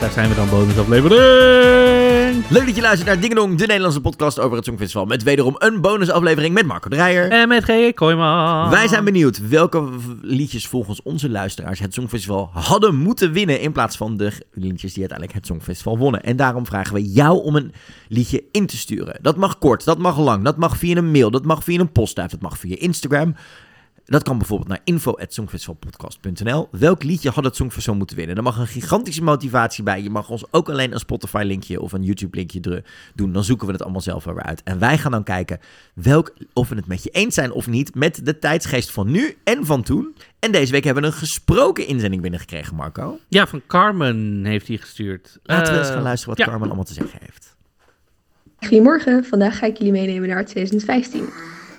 Daar zijn we dan, bonusaflevering. Leuk dat je luistert naar Dingedong, de Nederlandse podcast over het Songfestival. Met wederom een bonusaflevering met Marco Dreyer. En met G. Kooijman. Wij zijn benieuwd welke liedjes volgens onze luisteraars het Songfestival hadden moeten winnen. In plaats van de liedjes die uiteindelijk het Songfestival wonnen. En daarom vragen we jou om een liedje in te sturen. Dat mag kort, dat mag lang, dat mag via een mail, dat mag via een postduif, dat mag via Instagram. Dat kan bijvoorbeeld naar info.songfestivalpodcast.nl. Welk liedje had het Songfestival moeten winnen? Er mag een gigantische motivatie bij. Je mag ons ook alleen een Spotify-linkje of een YouTube-linkje doen. Dan zoeken we het allemaal zelf wel weer uit. En wij gaan dan kijken welk, of we het met je eens zijn of niet met de tijdsgeest van nu en van toen. En deze week hebben we een gesproken inzending binnengekregen, Marco. Ja, van Carmen heeft hij gestuurd. Laten we eens Eh, gaan luisteren wat ja. Carmen allemaal te zeggen heeft. Goedemorgen, vandaag ga ik jullie meenemen naar 2015.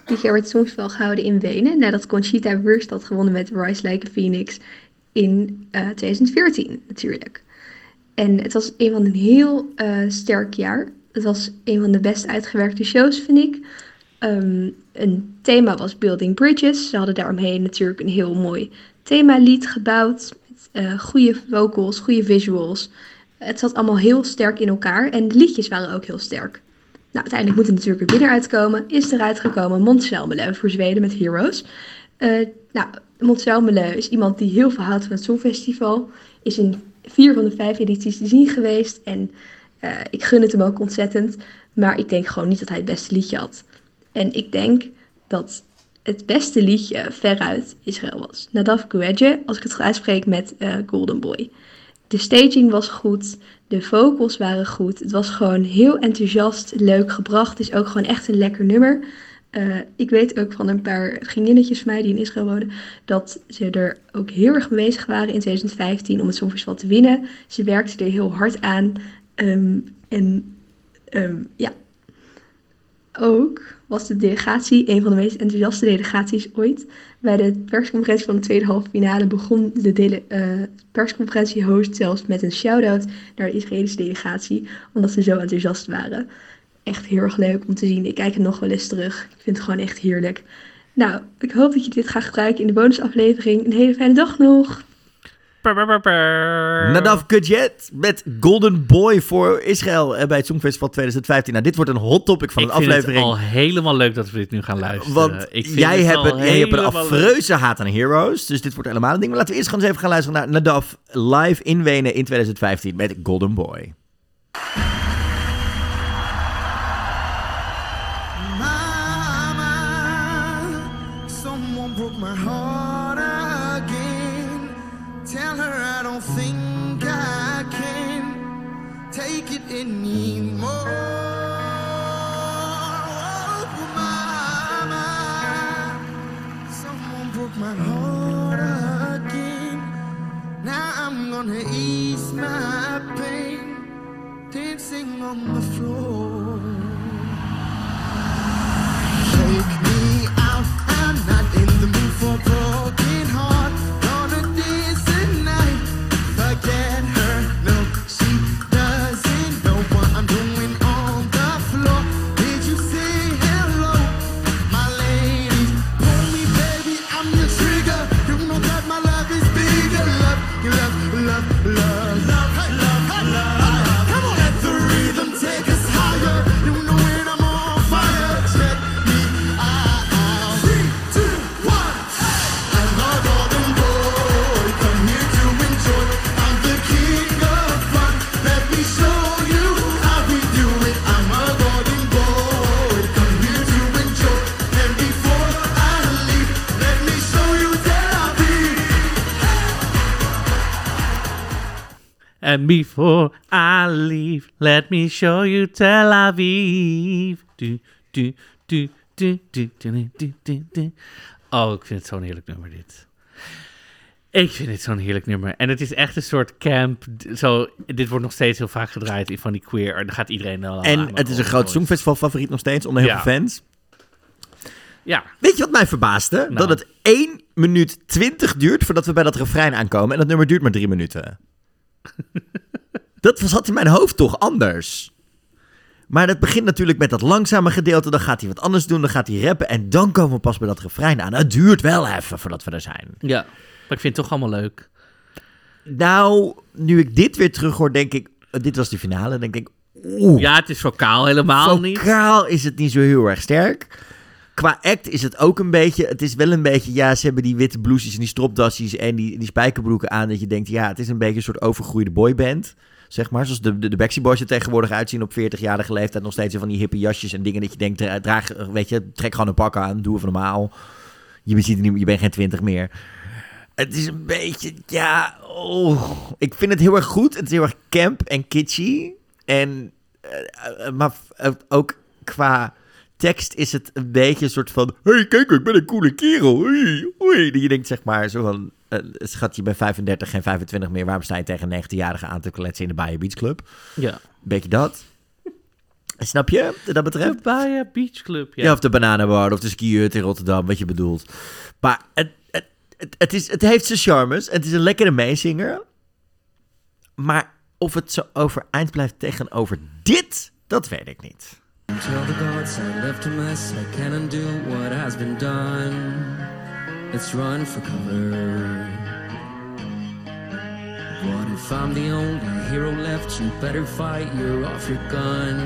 Werd het Songfestival gehouden in Wenen nadat Conchita Wurst had gewonnen met Rise Like a Phoenix in eh, 2014 natuurlijk. En het was een van een heel eh, sterk jaar. Het was een van de best uitgewerkte shows, vind ik. Ehm, een thema was Building Bridges. Ze hadden daaromheen natuurlijk een heel mooi themalied gebouwd. Met eh, goede vocals, goede visuals. Het zat allemaal heel sterk in elkaar en de liedjes waren ook heel sterk. Nou, uiteindelijk moet er natuurlijk een winnaar uitkomen. Is eruit gekomen Mont Selmele voor Zweden met Heroes. Eh nou, Mont Selmele is iemand die heel veel houdt van het Songfestival. Is in vier van de vijf edities te zien geweest. En eh, ik gun het hem ook ontzettend. Maar ik denk gewoon niet dat hij het beste liedje had. En ik denk dat het beste liedje veruit Israël was. Nadav Guedje, als ik het goed uitspreek, met eh, Golden Boy. De staging was goed, de vocals waren goed. Het was gewoon heel enthousiast, leuk gebracht. Het is ook gewoon echt een lekker nummer. Eh, ik weet ook van een paar vriendinnetjes van mij die in Israël wonen, dat ze er ook heel erg mee bezig waren in 2015 om het Songfestival te winnen. Ze werkten er heel hard aan. Ehm, en ehm, ja, ook was de delegatie een van de meest enthousiaste delegaties ooit. Bij de persconferentie van de tweede halve finale begon de eh, persconferentiehost zelfs met een shout-out naar de Israëlische delegatie, omdat ze zo enthousiast waren. Echt heel erg leuk om te zien. Ik kijk het nog wel eens terug. Ik vind het gewoon echt heerlijk. Nou, ik hoop dat je dit gaat gebruiken in de bonusaflevering. Een hele fijne dag nog. Nadav Kudjet met Golden Boy voor Israël eh, bij het Songfestival 2015. Nou, dit wordt een hot topic van ik een vind aflevering. het al helemaal leuk dat we dit nu gaan luisteren. Want ik vind jij, het hebt een, jij hebt een affreuze haat aan Heroes. Dus dit wordt helemaal een ding. Maar laten we eerst gewoon eens even gaan luisteren naar Nadav live in Wenen in 2015 met Golden Boy. Mama, someone broke my heart gonna ease my pain, dancing on the floor. And before I leave, let me show you Tel Aviv. Du, du, du, du, du, du, du, du, du. Oh, ik vind het zo'n heerlijk nummer, dit. Ik vind het zo'n heerlijk nummer. En het is echt een soort camp. Zo, dit wordt nog steeds heel vaak gedraaid in van die queer. En dan gaat iedereen dan En aan, het is een oh, groot Songfestival favoriet nog steeds onder heel Ja. veel fans. Ja, Weet je wat mij verbaasde? Nou. Dat het 1 minuut 20 duurt voordat we bij dat refrein aankomen. En dat nummer duurt maar 3 minuten. Dat zat in mijn hoofd toch anders. Maar dat begint natuurlijk met dat langzame gedeelte. Dan gaat hij wat anders doen. Dan gaat hij rappen. En dan komen we pas bij dat refrein aan. Het duurt wel even voordat we er zijn. ja. Maar ik vind het toch allemaal leuk. Nou, nu ik dit weer terug hoor, denk ik... dit was de finale, dan denk ik... Oeh, Ja, het is vocaal helemaal niet. vocaal is het niet zo heel erg sterk. Qua act is het ook een beetje... Het is wel een beetje... Ja, ze hebben die witte blouses en die stropdassies en die, die spijkerbroeken aan. Dat je denkt, ja, het is een beetje een soort overgroeide boyband. Zeg maar, zoals de, de, de Backstreet Boys er tegenwoordig uitzien op 40-jarige leeftijd. Nog steeds van die hippe jasjes en dingen dat je denkt, dra- draag, weet je, trek gewoon een pak aan, doe even normaal. Je, bent- niet, je bent geen twintig meer. Het is een beetje, ja, oh. Ik vind het heel erg goed. Het is heel erg camp en kitschy. En, eh, eh, maar ook qua tekst is het een beetje een soort van... hey, kijk, ik ben een coole kerel. Hoi, hoi. Dat je denkt, zeg maar, zo van... eh, schat, je bent 35, geen 25 meer. Waarom sta je tegen een 19-jarige aan te kletsen in de Bayer Beach Club? Ja. Beetje dat. Snap je, dat betreft? De Baia Beach Club, ja. Ja, of de Bananenbar of de skihut in Rotterdam, wat je bedoelt. Maar het, het, het, het, is, het heeft zijn charmes. Het is een lekkere meezinger. Maar of het zo overeind blijft tegenover dit, dat weet ik niet. Tell the gods I left a mess. I can't undo what has been done. Let's run for cover. What if I'm the only hero left? You better fight. You're off your gun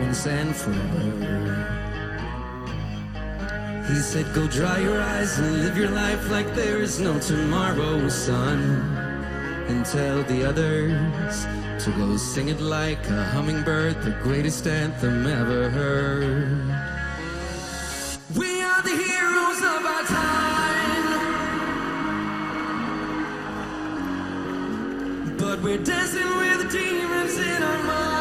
once and forever. He said, Go dry your eyes and live your life like there is no tomorrow, son. And tell the others to go sing it like a hummingbird, the greatest anthem ever heard. We are the heroes of our time. But we're dancing with demons in our minds.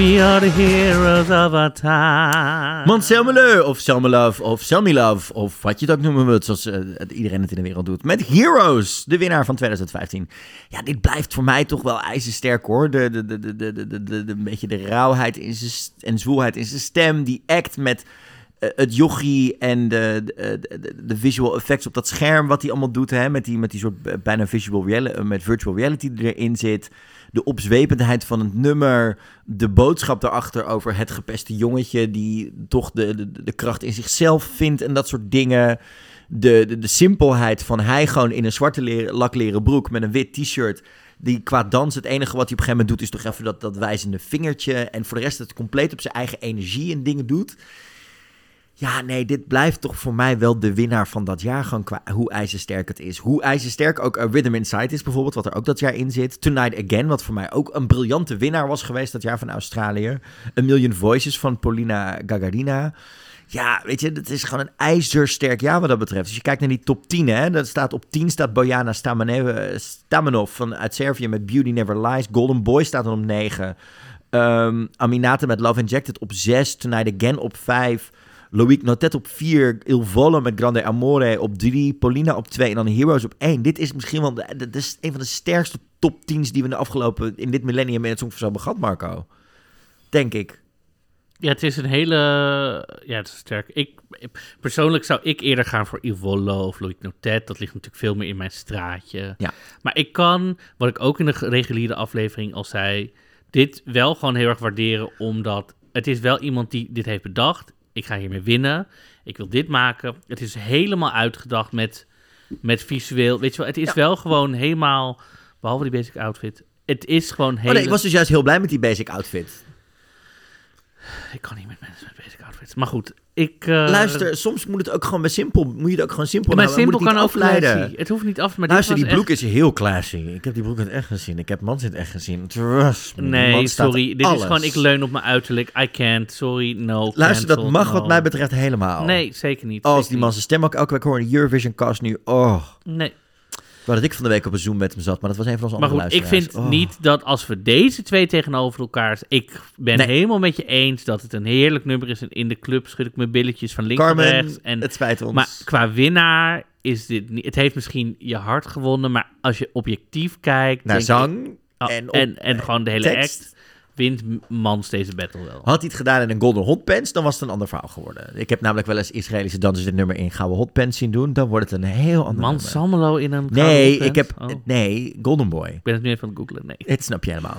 We are the heroes of our time. Man, of Selmelove of love of wat je het ook noemen wilt, zoals eh, iedereen het in de wereld doet. Met Heroes, de winnaar van 2015. Ja, dit blijft voor mij toch wel ijzersterk hoor. De, de, de, de, de, de, de, de, beetje de rauwheid in zijn en zwoelheid in zijn stem. Die act met eh, het jochie en eh, de, de, de, visual effects op dat scherm wat hij allemaal doet. Hè? Met, die, met die soort bijna visual met virtual reality die erin zit. De opzwependheid van het nummer. De boodschap daarachter over het gepeste jongetje. die toch de, de, de kracht in zichzelf vindt en dat soort dingen. De, de, de simpelheid van hij gewoon in een zwarte leren, lakleren broek met een wit t-shirt. Die qua dans het enige wat hij op een gegeven moment doet is toch even dat, dat wijzende vingertje. En voor de rest het compleet op zijn eigen energie en dingen doet. Ja, nee, dit blijft toch voor mij wel de winnaar van dat jaar. Gewoon qua hoe ijzersterk het is. Hoe ijzersterk ook uh, Rhythm Inside is bijvoorbeeld, wat er ook dat jaar in zit. Tonight Again, wat voor mij ook een briljante winnaar was geweest dat jaar van Australië. A Million Voices van Paulina Gagarina. Ja, weet je, het is gewoon een ijzersterk jaar wat dat betreft. Als je kijkt naar die top 10, hè, dan staat op 10 staat Bojana Stamenev, Stamenov van, uit Servië met Beauty Never Lies. Golden Boy staat dan op 9. Ehm Aminata met Love Injected op 6. Tonight Again op 5. Loïc Notet op 4. Il Volo met Grande Amore op 3. Paulina op 2. En dan Heroes op 1. Dit is misschien wel de, de- dit is een van de sterkste top 10's die we in de afgelopen... in dit millennium in het Songfestival hebben gehad, Marco. Denk ik. Ja, het is een hele... Ja, het is sterk. Ik, persoonlijk zou ik eerder gaan voor Ivolo of Loïc Notet. Dat ligt natuurlijk veel meer in mijn straatje. Ja. Maar ik kan, wat ik ook in de reguliere aflevering al zei... dit wel gewoon heel erg waarderen, omdat het is wel iemand die dit heeft bedacht. Ik ga hiermee winnen. Ik wil dit maken. Het is helemaal uitgedacht met, met visueel. Weet je wel, het is Ja. wel gewoon helemaal... Behalve die basic outfit. Het is gewoon Oh heel... nee, ik was dus juist heel blij met die basic outfit. Ik kan niet met mensen met basic outfits. Maar goed, ik... eh, Luister, soms moet het ook gewoon bij simpel. Moet je het ook gewoon simpel Maar houden. simpel moet kan ook afleiden. Het hoeft niet af, maar Luister, die broek is heel classy. Ik heb die broek in het echt gezien. Ik heb Mans in het echt gezien. Trust me, Nee, man sorry. Dit alles. is gewoon, ik leun op mijn uiterlijk. I can't. Sorry, no. Luister, dat mag wat mij betreft helemaal. Nee, zeker niet. Als zeker die man zijn stem ook elke week hoort in Eurovision cast nu. Oh. Nee. Waar dat ik van de week op een Zoom met hem zat, maar dat was een van onze Maar andere goed, ik vind Oh. niet dat als we deze twee tegenover elkaar... Ik ben Nee. helemaal met je eens dat het een heerlijk nummer is. En in de club schud ik mijn billetjes van links naar rechts. En, het spijt ons. maar qua winnaar is dit niet... Het heeft misschien je hart gewonnen, maar als je objectief kijkt... Naar zang ik- Oh, en, op, en, en gewoon de hele tekst. act, wint Mans deze battle wel. Had hij het gedaan in een Golden Hot Pants, dan was het een ander verhaal geworden. Ik heb namelijk wel eens Israëlische dansers dit nummer in Gouden Hot Pants zien doen. Dan wordt het een heel ander Man nummer. Samelo in een Nee, ik heb... Oh, Nee, Golden Boy. ik ben het nu even aan het googlen. Nee. Het snap je helemaal.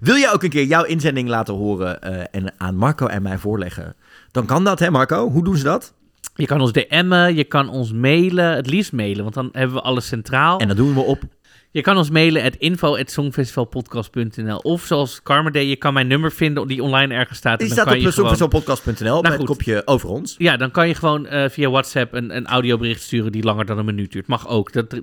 Wil je ook een keer jouw inzending laten horen eh, en aan Marco en mij voorleggen? Dan kan dat, hè Marco? Hoe doen ze dat? Je kan ons DM'en, je kan ons mailen. Het liefst mailen, want dan hebben we alles centraal. En dat doen we op... Je kan ons mailen at info.songfestivalpodcast.nl Of zoals Carmen deed, je kan mijn nummer vinden die online ergens staat. En Die dan staat kan op songfestivalpodcast.nl met Nou, een goed. kopje over ons. Ja, dan kan je gewoon eh, via WhatsApp een, een audiobericht sturen die langer dan een minuut duurt. Mag ook. Dat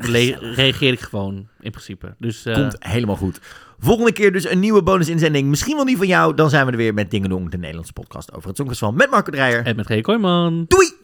reageer ik gewoon in principe. Dus eh, Komt helemaal goed. Volgende keer dus een nieuwe bonus-inzending. Misschien wel die van jou. Dan zijn we er weer met Dingedong, de Nederlandse podcast over het Songfestival met Marco Dreyer. en met G. Kooijman. Doei!